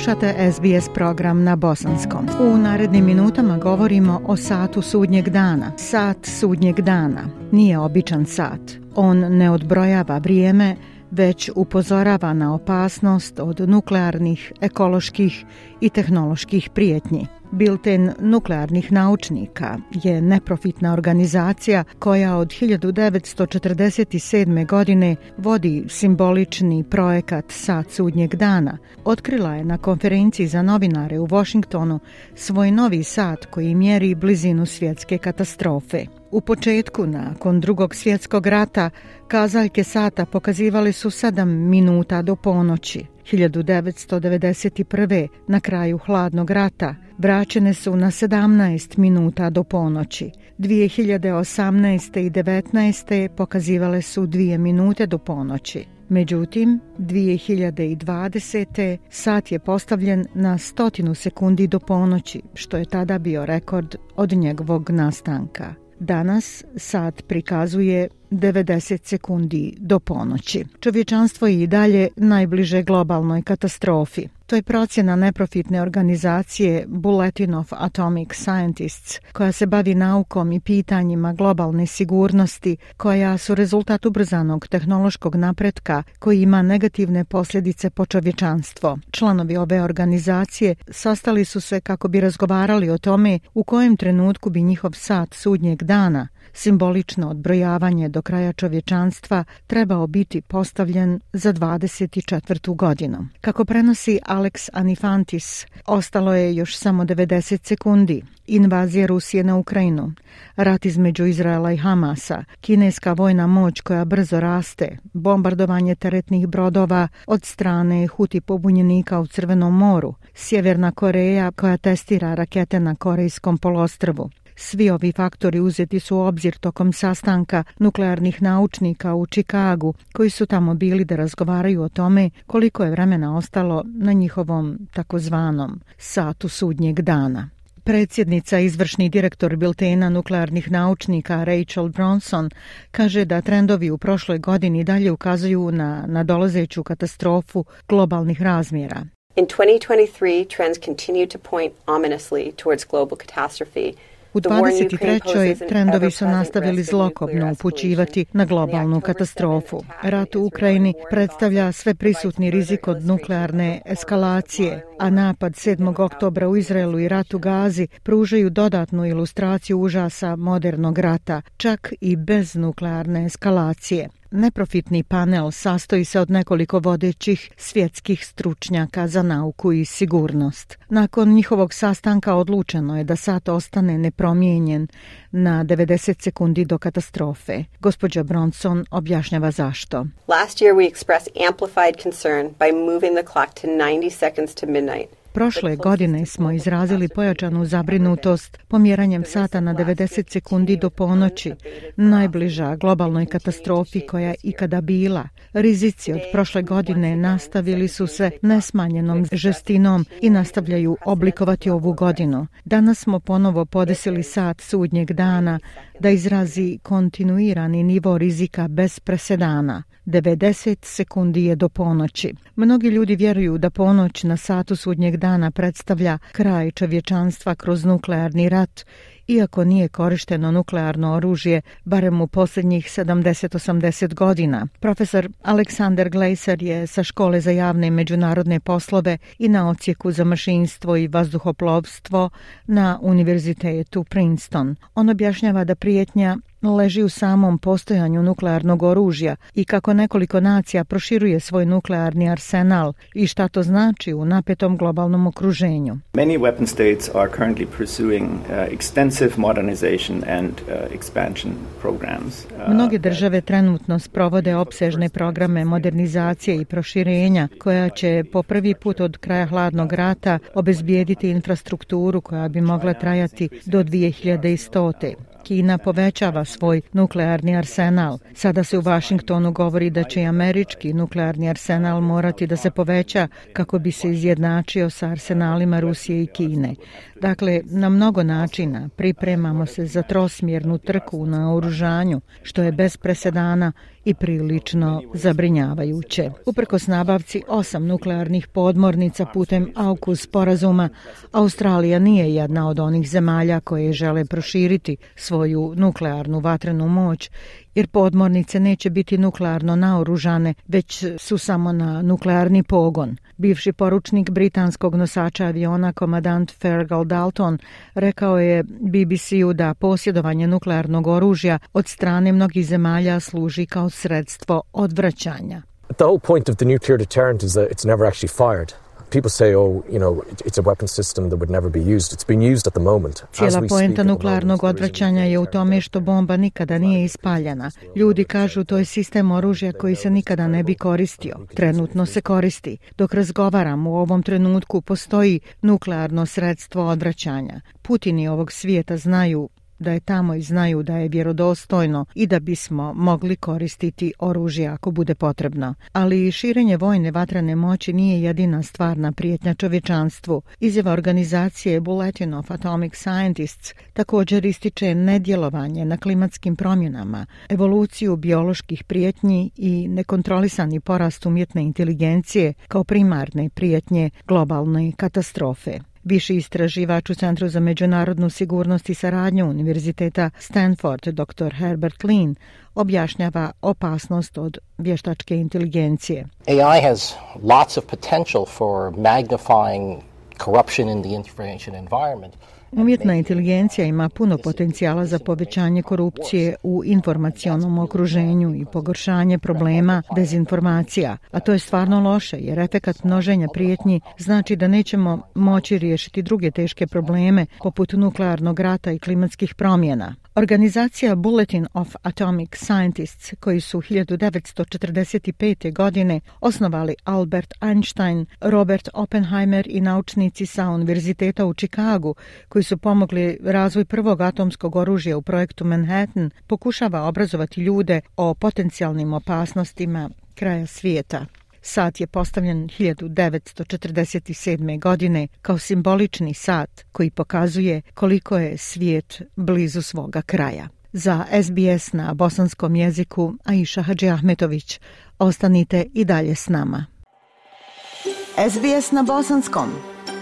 Slušate SBS program na bosanskom. U narednim minutama govorimo o satu sudnjeg dana. Sat sudnjeg dana nije običan sat. On ne odbrojava vrijeme, već upozorava na opasnost od nuklearnih, ekoloških i tehnoloških prijetnji. Bilten nuklearnih naučnika je neprofitna organizacija koja od 1947. godine vodi simbolični projekat Sat sudnjeg dana. Otkrila je na konferenciji za novinare u Washingtonu svoj novi sat koji mjeri blizinu svjetske katastrofe. U početku, nakon drugog svjetskog rata, kazaljke sata pokazivali su 7 minuta do ponoći. 1991. na kraju hladnog rata vraćene su na 17 minuta do ponoći. 2018. i 19. pokazivale su 2 minute do ponoći. Međutim, 2020. sat je postavljen na stotinu sekundi do ponoći, što je tada bio rekord od njegovog nastanka. Danas sat prikazuje 90 sekundi do ponoći. Čovječanstvo je i dalje najbliže globalnoj katastrofi. To je procjena neprofitne organizacije Bulletin of Atomic Scientists, koja se bavi naukom i pitanjima globalne sigurnosti, koja su rezultat ubrzanog tehnološkog napretka koji ima negativne posljedice po čovječanstvo. Članovi ove organizacije sastali su se kako bi razgovarali o tome u kojem trenutku bi njihov sat sudnjeg dana simbolično odbrojavanje do kraja čovječanstva trebao biti postavljen za 24. godinu. Kako prenosi Alex Anifantis, ostalo je još samo 90 sekundi. Invazija Rusije na Ukrajinu, rat između Izraela i Hamasa, kineska vojna moć koja brzo raste, bombardovanje teretnih brodova od strane huti pobunjenika u Crvenom moru, Sjeverna Koreja koja testira rakete na Korejskom polostrvu, Svi ovi faktori uzeti su u obzir tokom sastanka nuklearnih naučnika u Čikagu, koji su tamo bili da razgovaraju o tome koliko je vremena ostalo na njihovom takozvanom satu sudnjeg dana. Predsjednica izvršni direktor Biltena nuklearnih naučnika Rachel Bronson kaže da trendovi u prošloj godini dalje ukazuju na nadolazeću katastrofu globalnih razmjera. In 2023, trends continue to point ominously towards global catastrophe. U 23. trendovi su nastavili zlokobno upućivati na globalnu katastrofu. Rat u Ukrajini predstavlja sve prisutni rizik od nuklearne eskalacije, a napad 7. oktobra u Izraelu i rat u Gazi pružaju dodatnu ilustraciju užasa modernog rata, čak i bez nuklearne eskalacije. Neprofitni panel sastoji se od nekoliko vodećih svjetskih stručnjaka za nauku i sigurnost. Nakon njihovog sastanka odlučeno je da sat ostane nepromijenjen na 90 sekundi do katastrofe. Gospođa Bronson objašnjava zašto. Last year we expressed amplified concern by moving the clock to 90 seconds to midnight. Prošle godine smo izrazili pojačanu zabrinutost pomjeranjem sata na 90 sekundi do ponoći, najbliža globalnoj katastrofi koja ikada bila. Rizici od prošle godine nastavili su se nesmanjenom žestinom i nastavljaju oblikovati ovu godinu. Danas smo ponovo podesili sat sudnjeg dana da izrazi kontinuirani nivo rizika bez presedana. 90 sekundi je do ponoći. Mnogi ljudi vjeruju da ponoć na satu sudnjeg dana predstavlja kraj čovječanstva kroz nuklearni rat iako nije korišteno nuklearno oružje barem u posljednjih 70-80 godina. Profesor Aleksandar Gleiser je sa škole za javne i međunarodne poslove i na ocijeku za mašinstvo i vazduhoplovstvo na Univerzitetu Princeton. On objašnjava da prijetnja leži u samom postojanju nuklearnog oružja i kako nekoliko nacija proširuje svoj nuklearni arsenal i šta to znači u napetom globalnom okruženju. Many weapon states are currently pursuing uh, extensive modernization and uh, expansion programs. Uh, Mnoge države trenutno sprovode opsežne programe modernizacije i proširenja koja će po prvi put od kraja hladnog rata obezbijediti infrastrukturu koja bi mogla trajati do 2100. Kina povećava svoj nuklearni arsenal. Sada se u Vašingtonu govori da će i američki nuklearni arsenal morati da se poveća kako bi se izjednačio sa arsenalima Rusije i Kine. Dakle, na mnogo načina pripremamo se za trosmjernu trku na oružanju, što je bez presedana i prilično zabrinjavajuće. Uprkos nabavci osam nuklearnih podmornica putem AUKUS sporazuma, Australija nije jedna od onih zemalja koje žele proširiti svoju nuklearnu vatrenu moć jer podmornice neće biti nuklearno naoružane, već su samo na nuklearni pogon. Bivši poručnik britanskog nosača aviona, komadant Fergal Dalton, rekao je BBC-u da posjedovanje nuklearnog oružja od strane mnogih zemalja služi kao sredstvo odvraćanja. The whole point of the nuclear deterrent is that it's never actually fired people say, oh, you know, it's a weapon system that would never be used. It's being used at the moment. Cijela poenta nuklearnog odvraćanja je u tome što bomba nikada nije ispaljena. Ljudi kažu to je sistem oružja koji se nikada ne bi koristio. Trenutno se koristi. Dok razgovaram u ovom trenutku postoji nuklearno sredstvo odvraćanja. Putini ovog svijeta znaju da je tamo i znaju da je vjerodostojno i da bismo mogli koristiti oružje ako bude potrebno. Ali širenje vojne vatrane moći nije jedina stvarna prijetnja čovječanstvu. Izjava organizacije Bulletin of Atomic Scientists također ističe nedjelovanje na klimatskim promjenama, evoluciju bioloških prijetnji i nekontrolisani porast umjetne inteligencije kao primarne prijetnje globalne katastrofe. Viši istraživač u Centru za međunarodnu sigurnost i saradnju Univerziteta Stanford, dr. Herbert Lin, objašnjava opasnost od vještačke inteligencije. AI has lots of potential for magnifying corruption in the information environment. Umjetna inteligencija ima puno potencijala za povećanje korupcije u informacionom okruženju i pogoršanje problema dezinformacija, a to je stvarno loše jer efekat množenja prijetnji znači da nećemo moći riješiti druge teške probleme poput nuklearnog rata i klimatskih promjena. Organizacija Bulletin of Atomic Scientists, koji su 1945. godine osnovali Albert Einstein, Robert Oppenheimer i naučnici sa Univerziteta u Čikagu, koji su pomogli razvoj prvog atomskog oružja u projektu Manhattan, pokušava obrazovati ljude o potencijalnim opasnostima kraja svijeta. Sat je postavljen 1947. godine kao simbolični sat koji pokazuje koliko je svijet blizu svoga kraja. Za SBS na bosanskom jeziku Aisha Hadži Ahmetović. Ostanite i dalje s nama. SBS na bosanskom.